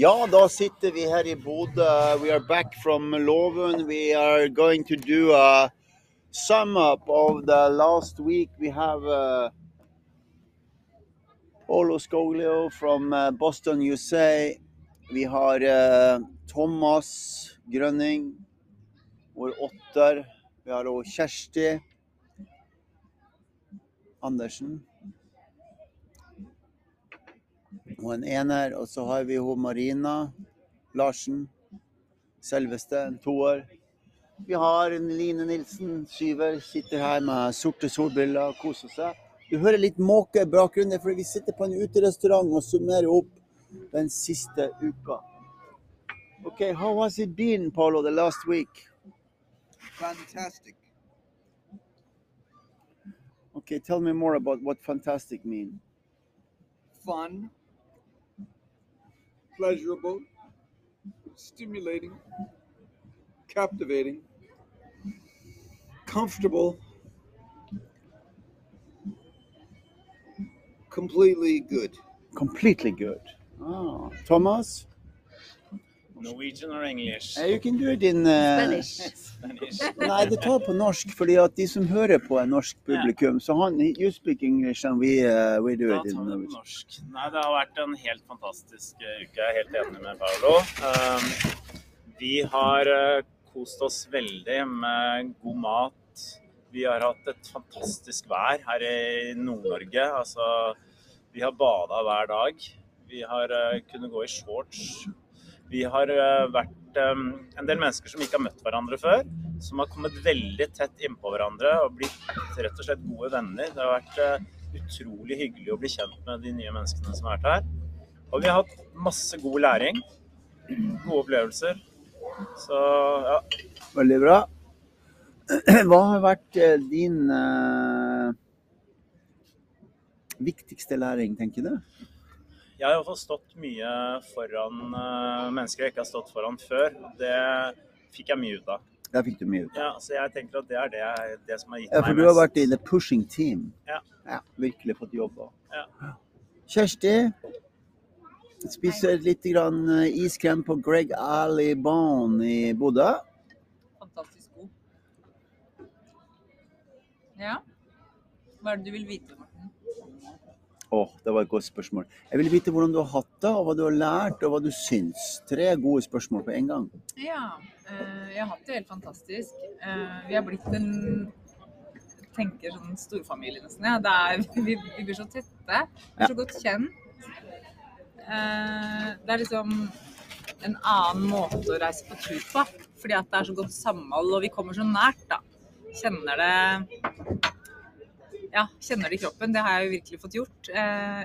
Ja, da sitter vi her i Bodø. We are back from Loven. We are going to do a sum up of the last week. We have uh, Paulo Skoglio from uh, Boston, USA. Vi har uh, Thomas Grønning, vår åtter. Vi har også Kjersti Andersen. Og en ener. Og så har vi hun Marina Larsen. Selveste, en toer. Vi har en Line Nilsen, syver. Sitter her med sorte solbriller og koser seg. Du hører litt måke i bakgrunnen, fordi vi sitter på en uterestaurant og summerer opp den siste uka. OK, how has it been, Paulo, the last week? Fantastic. Okay, tell me more about what fantastic mean. Fun. Pleasurable. Stimulating. Captivating. Comfortable. Completely good. Completely good. Ah, Thomas, Norwegian or English? Uh, you can do it in uh, Spanish. Spanish. Nei, det tar på norsk, fordi at de som hører på er norsk publikum. Så han, you speak English and we, uh, we do Da it in tar det på Norwegian. norsk. Nei, det har vært en helt fantastisk uke. Jeg er helt enig med Paolo. Um, vi har kost oss veldig med god mat. Vi har hatt et fantastisk vær her i Nord-Norge. Altså, vi har bada hver dag. Vi har kunnet gå i shorts. Vi har eh, vært um, en del mennesker som ikke har møtt hverandre før. Som har kommet veldig tett innpå hverandre og blitt rett og slett gode venner. Det har vært eh, utrolig hyggelig å bli kjent med de nye menneskene som har vært her. Og vi har hatt masse god læring. Gode opplevelser. Så ja. Veldig bra. Hva har vært eh, din uh, viktigste læring, tenker du? Jeg har iallfall stått mye foran eh, mennesker jeg ikke har stått foran før. Det fikk jeg mye ut av. Der fikk du mye ut. Ja, så jeg tenker at det er det, det som har gitt Ja, meg for du har vært i the pushing team. Ja. virkelig fått jobba. Ja. Kjersti, spiser litt grann eh, iskrem på Greg Ali Bone i Bodø. Fantastisk god. Ja. Hva er det du vil vite, Morten? Åh, det var et godt spørsmål. Jeg vil vite hvordan du har hatt det, og hva du har lært, og hva du syns. Tre gode spørsmål på en gang. Ja, eh, jeg har hatt det helt fantastisk. Eh, vi har blitt en tenker sånn storfamilie nesten. Ja. Det er, vi, vi blir så tette. Vi er så godt kjent. Eh, det er liksom en annen måte å reise på tur på. Fordi at det er så godt samhold, og vi kommer så nært, da. Kjenner det Ja, kjenner det i kroppen. Det har jeg jo virkelig fått gjort. Eh,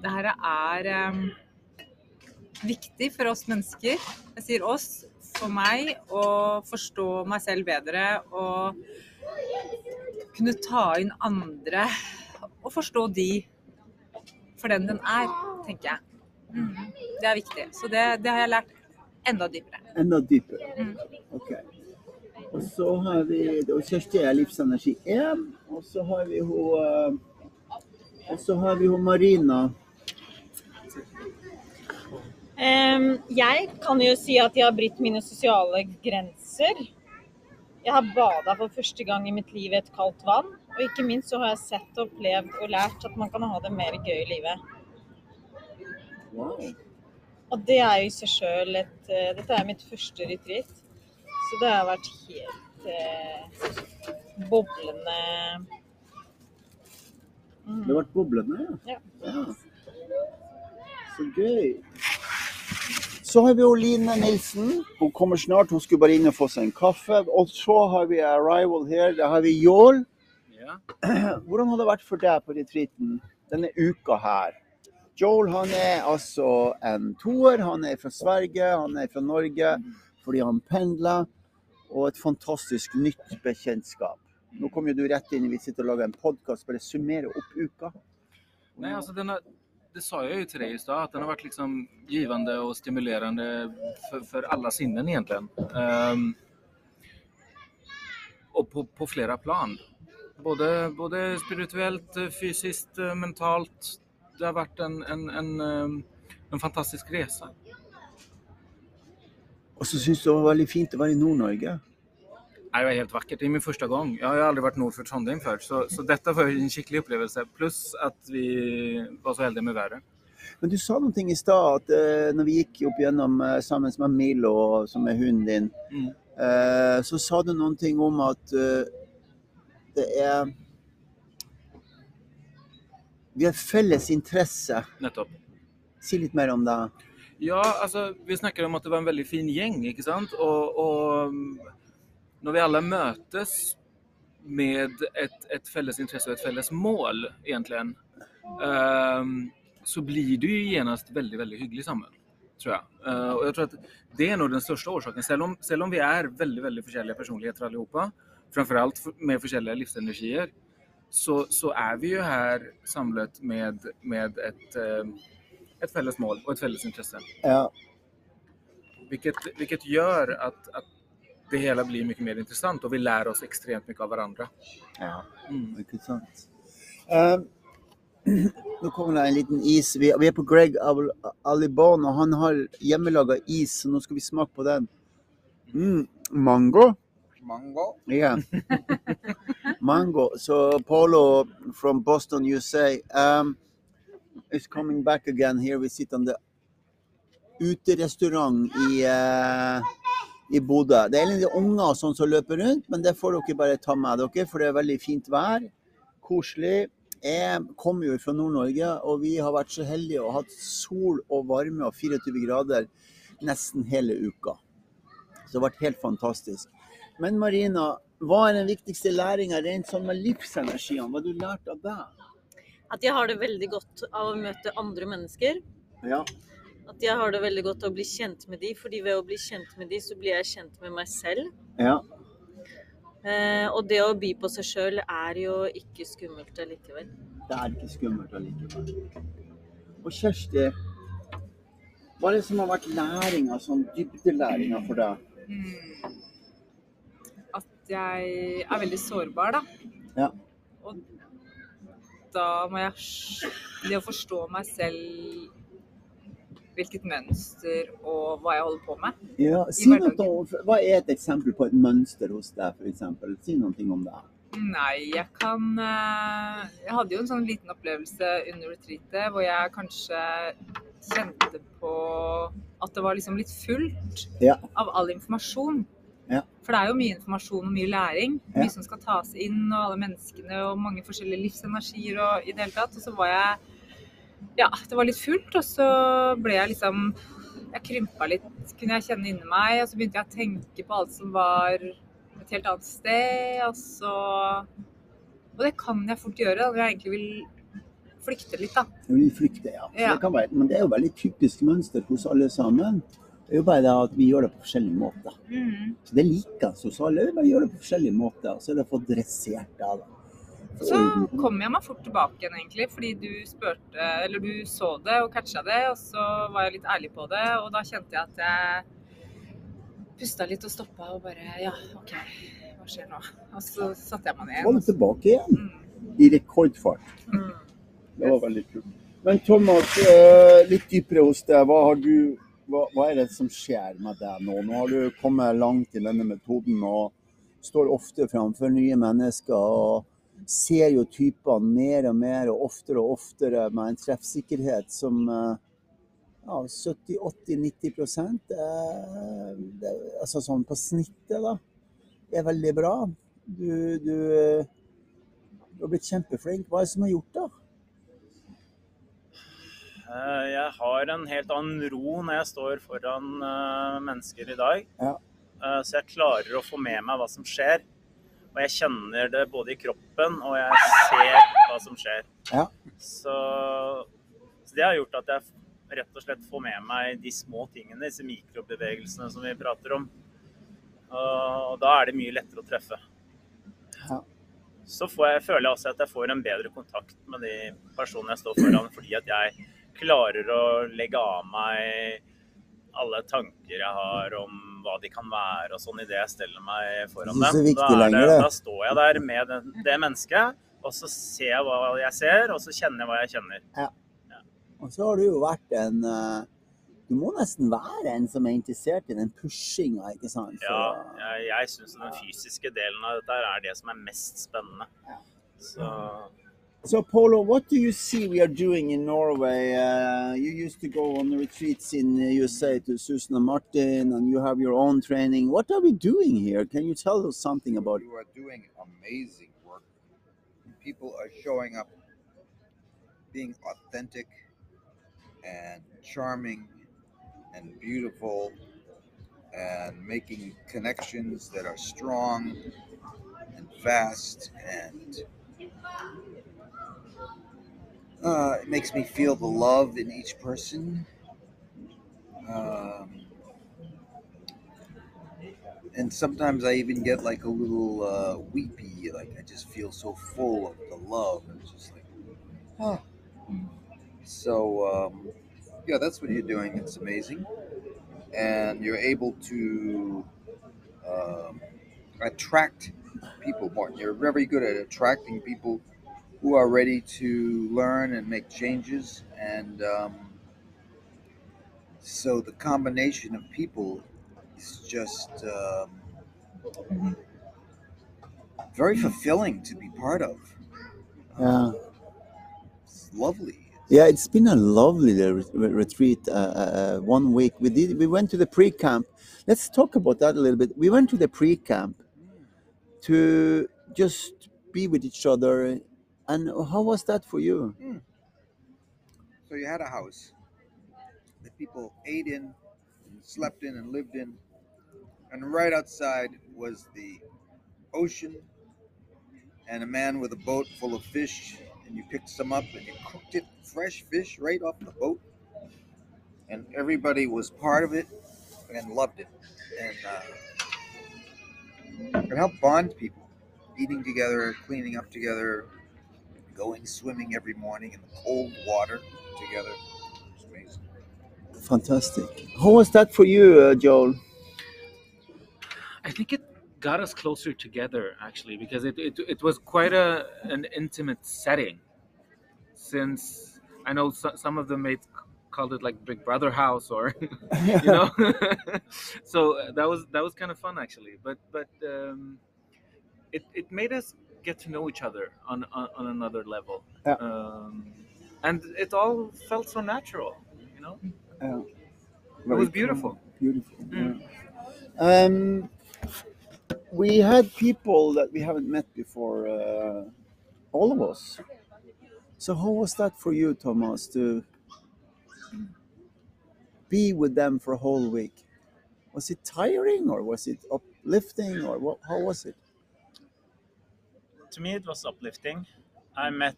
det her er eh, viktig for oss mennesker. Jeg sier oss, for meg, å forstå meg selv bedre og kunne ta inn andre og forstå de for den den er, tenker jeg. Mm, det er viktig. Så det, det har jeg lært enda dypere. Enda dypere. Mm. Ok. Og så har vi Kjersti er livsenergi 1, og så har vi hun eh, Og så har vi hun Marina. Em, jeg kan jo si at jeg har brutt mine sosiale grenser. Jeg har bada for første gang i mitt liv i et kaldt vann. Og ikke minst så har jeg sett, opplevd og lært at man kan ha det mer gøy i livet. Wow. Og det er jo i seg sjøl et eh, Dette er mitt første retreat. Så det har vært helt eh, boblende Det har vært boblende, Ja. ja. Så gøy. Så har vi Line Nilsen. Hun kommer snart. Hun skulle bare inn og få seg en kaffe. Og så har vi arrival her. Da har vi Jål. Ja. Hvordan har det vært for deg på retreaten denne uka her? Joel han er altså en toer. Han er fra Sverige, han er fra Norge fordi han pendler. Og et fantastisk nytt bekjentskap. Nå kom jo du rett inn, vi sitter og lager en podkast, bare summere opp uka. Nei, altså denne, det sa jeg jo til deg i stad, at den har vært liksom givende og stimulerende for, for alle sinnen egentlig. Um, og på, på flere plan. Både, både spirituelt, fysisk, mentalt. Det har vært en, en, en, ehm, en fantastisk resa. Og så syns du det var veldig fint å være i Nord-Norge. Det Det var helt vakkert. Det er min første gang. Jeg har aldri vært varit nord for Trondheim før. Så, så dette var en skikkelig opplevelse. Pluss at vi var så heldige med været. Men du sa noe i stad, at uh, når vi gikk opp gjennom uh, sammen med Milo, som er hunden din, Mm. uh, så sa du noen ting om at det er Vi har felles interesse. Nettopp. Si litt mer om det. Ja, altså, vi snakker om at det var en veldig fin gjeng, ikke sant? Og, og mm, når vi alle møtes med et, et felles interesse og et felles mål, egentlig, um, så blir det jo genast veldig, veldig hyggelig sammen, tror jeg. Uh, og jeg tror at det er nog den største årsaken. Selv om, selv om vi er veldig, veldig forskjellige personligheter alle sammen, framfor alt med forskjellige livsenergier, så, så er vi jo her samlet med, med et, eh, et felles mål og et felles interesse. Ja. Vilket, vilket gör att, att det hele blir mye mer interessant, og vi lærer oss ekstremt mye av hverandre. ja. Mm. Ikke sant. Um, nå kommer det en liten is. Vi, vi er på Greg Al- Alibon, og han har hjemmelaga is, så nå skal vi smake på den. Mm, mango. Mango. Yeah. Mango. So Polo from Boston, USA, um, is coming back again. Here we sit on the uterestaurant i, uh, i Bodø. Det er litt unger sånn som løper rundt, men det får dere bare ta med dere, for det er veldig fint vær. Koselig. Jeg kommer jo fra Nord-Norge, og vi har vært så heldige og hatt sol og varme og 24 grader nesten hele uka. Så det har vært helt fantastisk. Men Marina, hva er den viktigste læringa rent sånn med livsenergiene? Hva har du lært av det? At jeg har det veldig godt av å møte andre mennesker. Ja. At jeg har det veldig godt av å bli kjent med de, fordi ved å bli kjent med de, så blir jeg kjent med meg selv. ja. Eh, og det å by på seg sjøl er jo ikke skummelt allikevel. Det er ikke skummelt allikevel. Og Kjersti, hva er det som har vært læringa, sånn dybdelæringa for deg? Mm. At jeg er veldig sårbar, da. Ja. Og da må jeg Det å forstå meg selv, hvilket mønster og hva jeg holder på med. Ja, si noe hva er et eksempel på et mønster hos deg, f.eks.? Si noe om det. Nei, jeg kan eh, Jeg hadde jo en sånn liten opplevelse under retreatet hvor jeg kanskje kjente på at det var liksom litt fullt Ja. av all informasjon. Ja. For det er jo mye informasjon og mye læring. Mye som skal tas inn, og alle menneskene og mange forskjellige livsenergier og i det hele tatt. Og så var jeg Ja, det var litt fullt, og så ble jeg liksom Jeg krympa litt, kunne jeg kjenne inni meg. Og så begynte jeg å tenke på alt som var et helt annet sted. Og så Og det kan jeg fort gjøre når jeg egentlig vil flykte litt, da. Jeg vil flykte, ja. Ja. Det kan være, men det er jo veldig typisk mønster hos alle sammen. Det er jo bare det at vi gjør det på forskjellige måter. Så det liker hos alle. Vi bare gjør det på forskjellige måter. Så er det fått dressert det. da. Så kom jeg meg fort tilbake igjen, egentlig, fordi du spurte Eller du så det og catcha det, og så var jeg litt ærlig på det, og da kjente jeg at jeg pusta litt og stoppa og bare Ja, OK, hva skjer nå? Og så satte jeg meg ned Kom du tilbake igjen Mm. i rekordfart. Mm. Det var veldig kult. Men Thomas, eh, litt dypere hos deg. Hva, har du, hva, hva er det som skjer med deg nå? Nå har du kommet langt i denne metoden og står ofte framfor nye mennesker. og Ser jo typene mer og mer og oftere og oftere med en treffsikkerhet som eh, ja, 70-80-90% eh, Altså sånn på snittet, da. Er veldig bra. Du, du, du har blitt kjempeflink. Hva er det som har gjort det? Eh, Jeg har en helt annen ro når jeg står foran eh, mennesker i dag. Ja. Eh, Så jeg klarer å få med meg hva som skjer. Og jeg kjenner det både i kroppen og jeg ser hva som skjer. Ja. Så, så det har gjort at jeg rett og slett får med meg de små tingene, disse mikrobevegelsene som vi prater om. Og da er det mye lettere å treffe. Ja. Så får jeg, føler jeg også at jeg får en bedre kontakt med de personene jeg står foran, fordi at jeg klarer å legge av meg alle tanker jeg har om hva de kan være og sånn idet jeg steller meg foran dem. da, det. da står jeg der med det, det mennesket, og så ser jeg hva jeg ser, og så kjenner jeg hva jeg kjenner. Og så har du jo vært en, eh, Du må nesten være en som er interessert i den pushinga, ikke sant? Så, Ja, jeg, jeg syns den fysiske delen av dette er det som er mest spennende. Så So, Polo, what do you see we are doing in Norway? Uh, you used to go on retreats in uh, USA to Susan and Martin, and you have your own training. What are we doing here? Can you tell us something about it? You are doing amazing work. People are showing up being authentic and charming and beautiful and making connections that are strong and fast and uh, it makes me feel the love in each person. Um, and sometimes I even get like a little uh, weepy, like I just feel so full of the love, and it's just like, oh. So um, yeah, that's what you're doing. It's amazing, and you're able to um, attract people more. You're very good at attracting people who are ready to learn and make changes, and um, so the combination of people is just um, very fulfilling to be part of. Yeah. It's lovely. Yeah, it's been a lovely re- re- retreat. Uh, uh, one week we did. We went to the pre-camp. Let's talk about that a little bit. We went to the pre-camp to just be with each other. And how was that for you? So you had a house that people ate in, and slept in, and lived in, and right outside was the ocean, and a man with a boat full of fish, and you picked some up and you cooked it fresh fish right off the boat, and everybody was part of it and loved it, and uh, it helped bond people, eating together, cleaning up together, going swimming every morning in the cold water together. It's amazing. Fantastic. How was that for you, uh, Joel? I think it got us closer together actually because it, it, it was quite a an intimate setting since I know so, some of them may called it like Big Brother house or you know so uh, that was that was kind of fun actually but but um, it, it made us get to know each other on on, on another level Yeah. um, and it all felt so natural you know Yeah. it was beautiful Beautiful. Mm. yeah. Um, we had people that we haven't met before, uh, all of us. So how was that for you, Thomas, to be with them for a whole week? Was it tiring or was it uplifting or what, how was it? To me it was uplifting. I met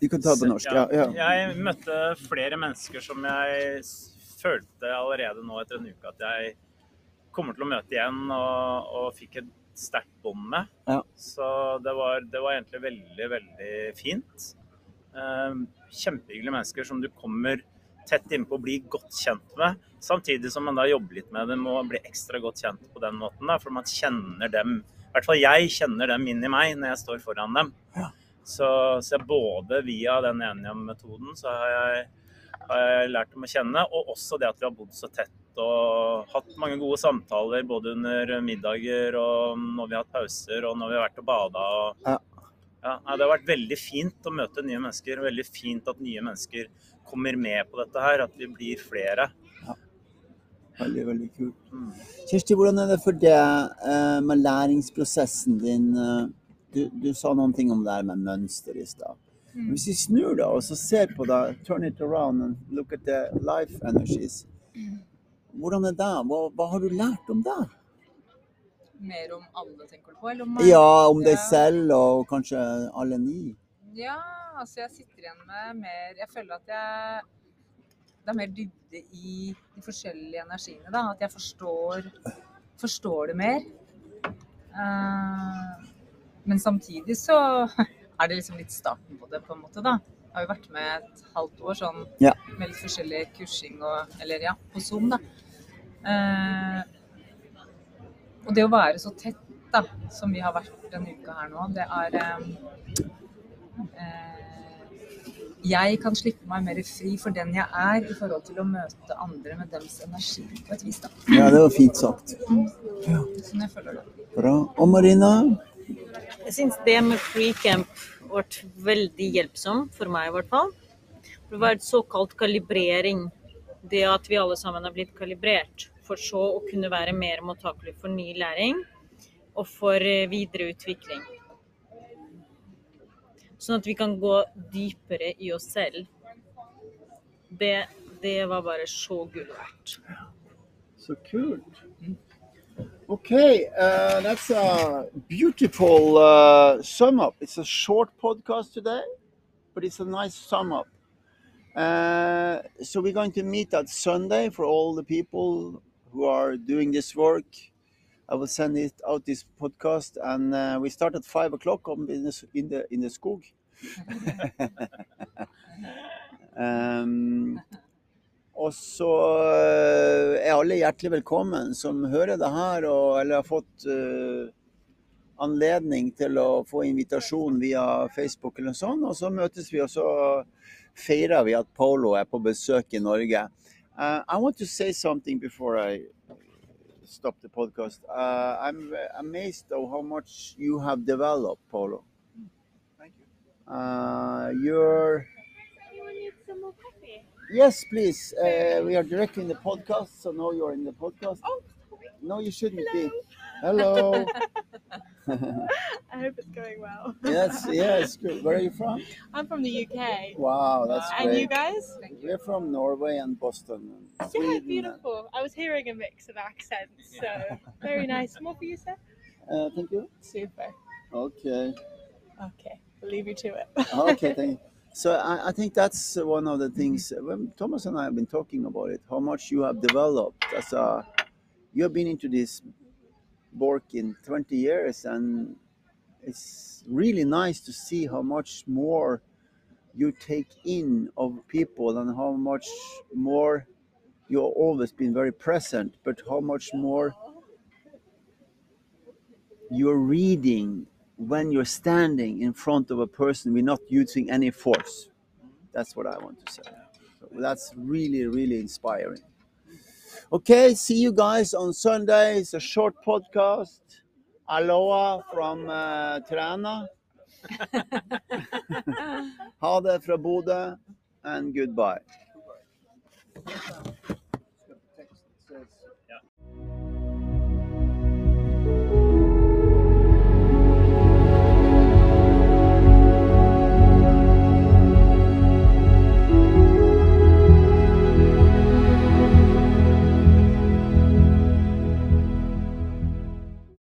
Du kan ta det på norsk. Ja, ja. Jeg møtte flere mennesker som jeg følte allerede nå etter en uke at jeg kommer til å møte igjen, og, og fikk et sterkt bånd med. Ja. Så det var, det var egentlig veldig, veldig fint. Eh, Kjempehyggelige mennesker som du kommer tett innpå og blir godt kjent med. Samtidig som man da jobber litt med dem og blir ekstra godt kjent på den måten. Da, for man kjenner dem, i hvert fall jeg kjenner dem inn i meg når jeg står foran dem. Ja. Så, så både via den Enium-metoden så har jeg, har jeg lært dem å kjenne, og også det at vi har bodd så tett og hatt mange gode samtaler både under middager og når vi har hatt pauser og når vi har vært og bada. Og, Ja. Ja, det har vært veldig fint å møte nye mennesker. Veldig fint at nye mennesker kommer med på dette her, at vi blir flere. Veldig, veldig kult. Mm. Kjersti, hvordan er det for deg eh, med læringsprosessen din? eh, Du, du sa noen ting om det her med mønster i stad. Men Hvis vi snur da, og så ser på deg, turn it around and look at the life energies. Hvordan er det? Hva, hva har du lært om det? Mer om alle, tenker du på? Eller om? Ja, om deg selv og kanskje alle ni. Ja, altså jeg sitter igjen med mer Jeg føler at jeg Det er mer dybde i de forskjellige energiene. da, At jeg forstår, forstår det mer. Uh, men samtidig så er det liksom litt starten på det, på en måte. da. Jeg har jo vært med et halvt år sånn Ja. med litt forskjellig kursing og Eller ja, på Zoom, da. Uh, og det å være så tett da, som vi har vært denne uka her nå, det er eh, jeg kan slippe meg mer fri for den jeg er, i forhold til å møte andre med deres energi på et vis. da. Ja, det var fint sagt. Sånn jeg føler det. Bra. Og Marina? Jeg syns det med pre-camp ble veldig hjelpsom, for meg i hvert fall. Det var et såkalt kalibrering. Det at vi alle sammen har blitt kalibrert, for så å kunne være mer mottakelig for ny læring og for videre videreutvikling. Sånn at vi kan gå dypere i oss selv. Det, det var bare så gull verdt. Så kult. Okay, uh, that's a beautiful uh, sum up. It's a short podcast today, but it's a nice sum up. Uh, so we're going to meet at Sunday for all the people who are doing this work. I will send it out this podcast, and uh, we start at five o'clock in the in the, in the skog. um, og så eh, er alle hjertelig velkommen som hører det her, og, eller har fått uh, anledning til å få invitasjon via Facebook eller noe sånt. Og så møtes vi, og så feirer vi at Polo er på besøk i Norge. Uh, I want to say something before I stop the podcast. Uh, I'm amazed of how much you have developed, Polo. Thank you. Uh, you're Anyone need some more coffee? Yes, please. Uh, we are directing the podcast, so now you're in the podcast. Oh, sorry. No, you shouldn't be. Hello. I hope it's going well. yes, yes, good. Where are you from? I'm from the UK. Wow, that's great. And you great. guys? We're from Norway and Boston. And Yeah, beautiful. I was hearing a mix of accents, so very nice. More for you, sir? Uh, thank you. Super. Okay. Okay, I'll leave you to it. Okay, thank you. So I, I think that's one of the things when Thomas and I have been talking about it, how much you have developed as a you have been into this work in 20 years and it's really nice to see how much more you take in of people and how much more you've always been very present but how much more you're reading when you're standing in front of a person we're not using any force. That's what i want to say. So that's really really inspiring okay see you guys on sunday. It's a short podcast. Aloha from uh, Tirana. ha det fra Bodø and goodbye. Says